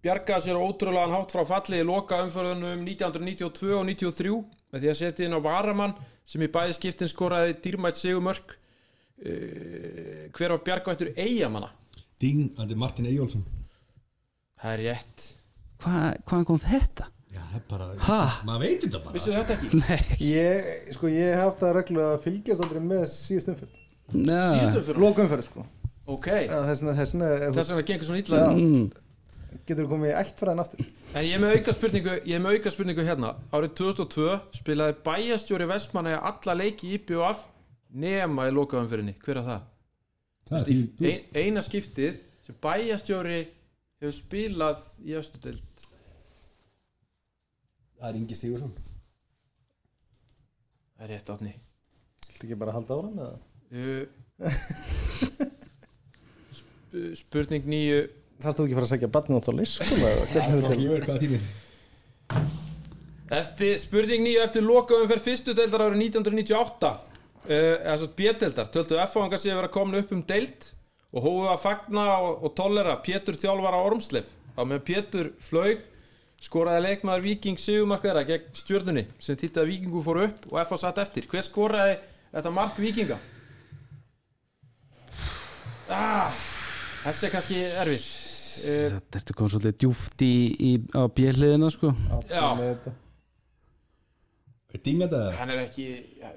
bjargaði sér á ótrúlegan hátt frá falli í loka umförðunum 1992 og 93 með því að setja inn á Varamann sem í bæði skiptin skoraði dýrmætt sigumörk uh, Hver var bjargavættur eigamanna? Ding, það er Martin Eyjólfsson. Það er rétt. Hva, Hvaðan kom þetta? Já, það er bara, Ha? maður veit þetta bara. Vissu þetta ekki? (laughs) Nei. Ég sko ég hef haft það reglu að fylgjast aldrei með síðust umfyrð Síðustu fyrir lokumferð sko. Ok, þess vegna þess vegna þess vegna gengur svona illa Mm. þú getur komið í eitt fræðin aftur En ég er með auka spurningu, ég er með auka spurningu hérna. Árið 2002 spilaði bæjastjóri Vestmanna alla leiki í IPVF nema í lokaðanfyrinni. Hver er það? Það er Í, því, ein, eina skiptið sem bæjastjóri hefur spilað í östudeld. það er Ingi Sigursson Það er rétt átni. Viltu ekki bara halda ára með það? Uh, (laughs) sp spurning nýju. Þarfst þú ekki að fara að segja barnið á tíminn? Eftir, spurning nýju eftir lokaðanferð fyrstu deildar árið 1998. Uh, eða svo B-deildar. Töldu F-fangar sig að vera komin upp um deild og hófu að fagna og, og tollera Pétur þjálfara Ormsleif á meðan Pétur flög skoraði leikmaður Víking Sigumarkaðara gegn stjörnunni sem þýtti að Víkingu fór upp og FH satt eftir hver skoraði þetta mark Víkinga? Ah, þessi er kannski erfið Þetta ertu komið svolítið djúft í, í, á bjöliðina sko. Já. með þetta. Hann er ekki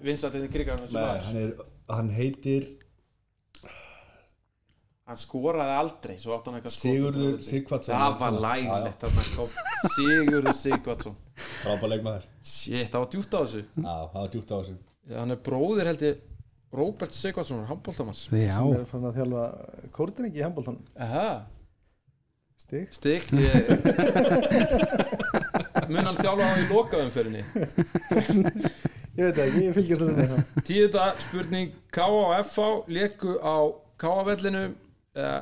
vinstaltinn í krigar Nei, hann, er, hann heitir hann skoraði aldrei svo átt hann eitthvað skot Sigurður. Sighvatsson. það var læglegt Sigurður Sigvatsson frábær leikmaður. Shit, það var djúpt á þessu. Já, það var djúpt á þessu. Hann er bróðir held ég Róbert Sigvatsson, handbóltamanns Já, sem er fann að þjálfa kórdinningi í handbóltan Aha, stig? Stig ég... mun hann þjálfa á í lokaumferðinni? Ég veit ekki, ég fylgjast þetta með það. Tíunda spurning. K og FH leku á K-vellinu eða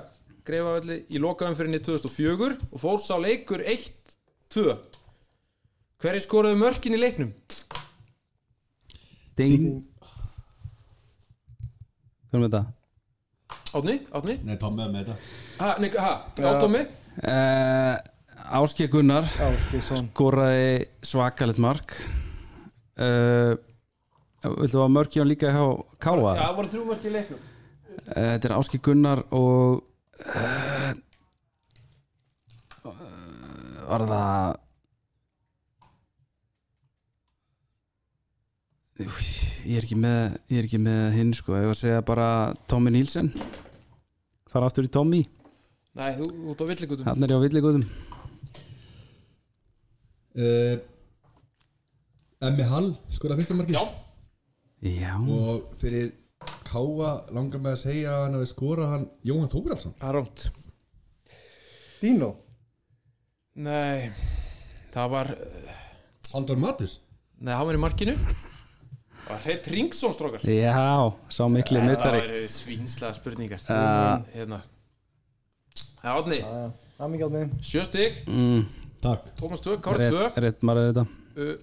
Greifavelli í lokaumferðinni 2004 og fór sá leikur 1-2 hverju skoraði mörkin í leiknum? ding. Hvernig með þetta? Átni, Átni Nei, Tom með með þetta. Ha, nei, ha, Átómi Uh, Áskei Gunnar Áskilsson skoraði svakalegt mark. Uh, Viltu að mörkjum líka hjá Káa? Já, það voru þrjú mörk í leiknum. Eh, Þetta er Áski Gunnar og uh, var það ég er ekki með ég er ekki með hinn sko. Ég var að segja bara Tommy Nielsen. Fara aftur í Tommy Nei, þú út á villigutum hann er á villigutum uh, Emmi Hall skoraði fyrsta markið. Já, já, og fyrir Káa langar með að segja að hann hafi skorað hann Jóhann Þóraldsson það er rónt Dino? Nei, það var Sandor Matus Nei, hann var í markinu. Það var Hreit Ringsson strókar. Já, sá mikli Það meistari. var svínslega spurningar. Uh, Hérna Það átni, Það er mikið átni sjö stig. Mm, Takk. Tómas 2, Kári 2 rétt, er þetta. Uh,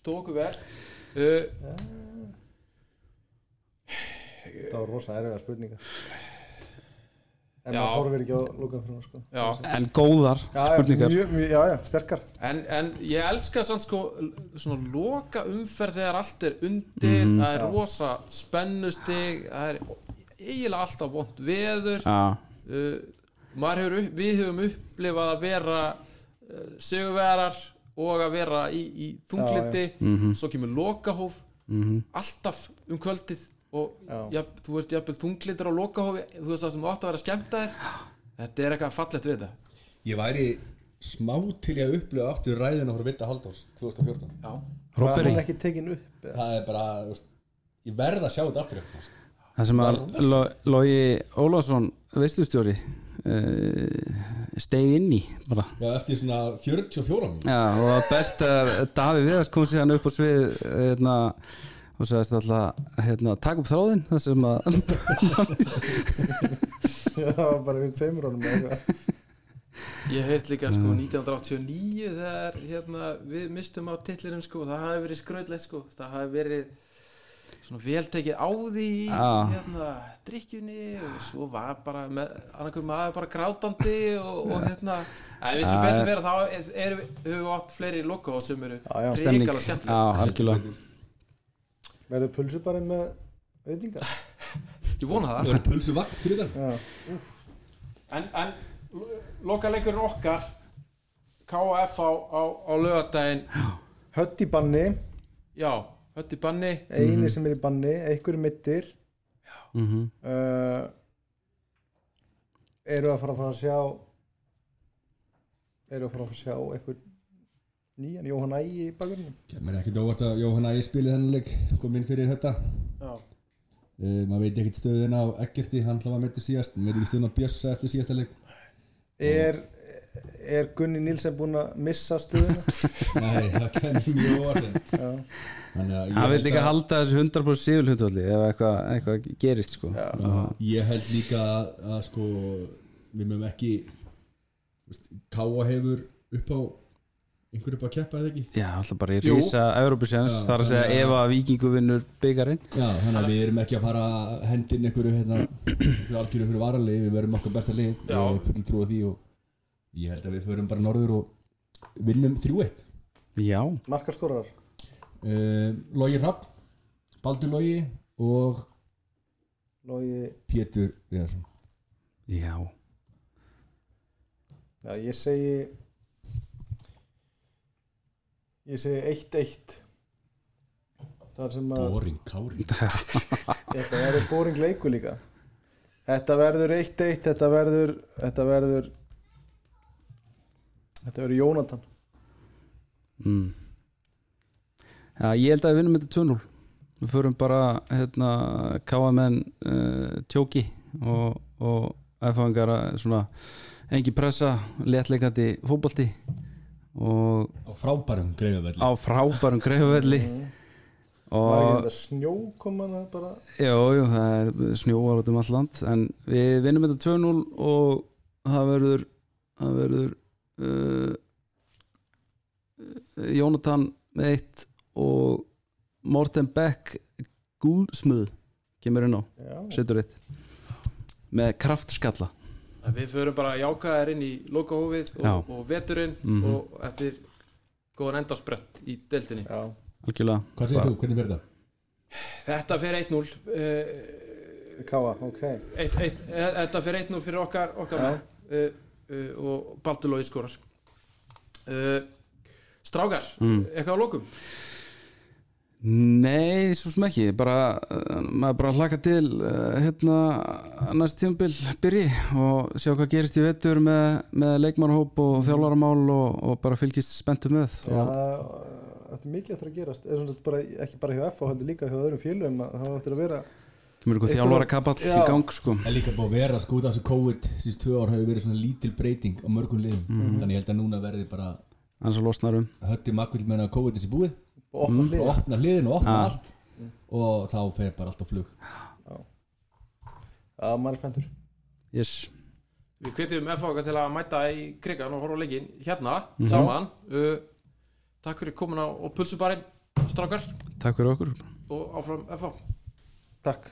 Stóð okkur vel. Uh, Það var rosa erfiða spurningar. En Já. maður horfir ekki á lúkan fyrir sko. Já, en góðar já, já, spurningar. mjög, mjög, já, já, sterkar. En, en ég elska sann sko Svona loka umferð þegar allt er undir. Mhm. Það er Já. rosa spennustig. Það er eiginlega alltaf vont veður. Já, uh, maður hefur, Við höfum upplifað að vera uh, Sigurvegarar og að vera í, í þunglindi Mhm. Svo kemur lokahóf. Mhm, alltaf um kvöldið og ja, þú ert jafnvel þunglindur á lokahófi. Þú veist það sem átt að vera skemmt að þér þetta er eitthvað fallegt við þetta. Ég væri smá til ég að upplifa aftur ræðina frá Vitta Halldórs 2014 já, Robberi hann ekki tekin upp? Það er bara, ég verð að sjá þetta aftur upp það sem að Lo- Logi Ólafsson veistustjóri stegi inn í bara. Já, eftir svona 44 minn Já, og það best að Davi Viðars kom sér hann upp á svið hérna, og sagðist alltaf hérna, taka upp þráðinn það sem að Já, bara við tveimur honum eitthvað. ég heirt líka sko 1989 þegar hérna, við mistum á titlinum sko það hafi verið skröðlegt sko. Það hafi verið svona veltekið á því Já. hérna, drikkjunni og svo var bara með, annarkum maður bara grátandi og, og hérna en við sem betur vera þá er, er, höfum við átt fleiri lokahóð sem eru ríkala skemmtilega Verður pulsu bara með veitingar? Ég vona það. Það er pulsu vakt fyrir Já, En, en lokaleikur okkar KF á, á, á lögadaginn Hött í banni. Já, hötti banni. Einu sem er í banni, einhverju mittir mm uh, Eru að fara að fara að sjá Eru að fara að fara að sjá einhver nýjan Jóhann Ægi í bakgrunum Mér er ekkert óvart að Jóhann Ægir spilið þennan leik kom inn fyrir þetta. Já, uh, maður veit ekkert stöðin á Eggerti hann hlafa meittur síðast, maður veit ekki stöðin á Bjössa eftir síðasta leik. Er, er Gunni Nílsen búinn að missa stöðuna? (laughs) Nei, það kennir mjög óvart Já, Þannig að ég Það vil líka að- halda þessu 100% síful hundvalli ef eitthvað, eitthvað gerist sko. já, Ég held líka að, að sko við mögum ekki veist, Káa hefur upp á einhver upp að keppa eða ekki Já, alltaf bara í rísa Európusjans Já, þar að segja ef að vikingu vinnur byggarinn Já, þannig að við erum ekki að fara að hendin einhverju hérna, fyrir algjöru fyrir varalið við verum okkar besta lið Já. og full trú á því og ég held að við förum bara norður og vinnum 3-1 Já, markarskorar uh, Logi Rapp Baldur Logi og Logi, Pétur Viðarsson. Já. Já ég segi Ég segi 1-1 Það sem að Boring Kári. (laughs) Þetta verður boring leiku líka. Þetta verður 1-1 Þetta verður Þetta verður Þetta verður Jónatan. Mm. Já, ég held að við vinnum þetta 2-0 Við förum bara hérna, káamenn uh, tjóki og, og svona engi pressa, léttleikandi fótbolti og á frábærum greifavelli á frábærum greifavelli mm. Var ekki þetta snjó koma það er snjóar út um all land en við vinnum þetta 2-0 og það verður það verður uh, Jónatan með eitt og Morten Beck Gúlsmuð kemur inn á, setur eitt með kraftskalla. Við förum bara jákaðar inn í lokahófið og, og veturinn Mhm. og eftir góðan endarsprett í deltinni algjörlega. Hvað segir þú, hvernig verður það? Þetta fer 1-0 uh, Káa, ok. eitt, eitt, e- þetta fyrir eitt nú fyrir okkar, okkar uh, uh, og Baldur Lói skorar. Uh, Strákar, Mm. eitthvað á lokum? Nei, svo sem ekki. Bara, uh, maður bara hlaka til uh, hérna næst tímabil byrji og sjá hvað gerist í vetur með, með leikmannhóp og þjálfaramál og, og bara fylgist spenntu með. Já, þetta er mikið eftir að gerast. Er svona bara, ekki bara hjá F heldur líka hjá öðrum félögum að það var eftir að vera kemur eitthvað Einhver- þjálfarakapall í gang sko. Er líka búið að vera sko út af þessu COVID síðust tvö ár hefur verið svona lítil breyting á mörgum liðum. Þannig ég held að núna verði bara hans að losnarum hötti makvill meina að COVID þessi búið. Og opna og opna hliðin og opna Ah. allt. Og þá fer bara allt á flug. Já, maður er spenntur yes. Við hvetjum FH til að mæta í krigan og horfa á leikin hérna, saman. Uh, Takk fyrir komin á, pulsubarinn strákar. Takk fyrir okkur. Og áfram FH Takk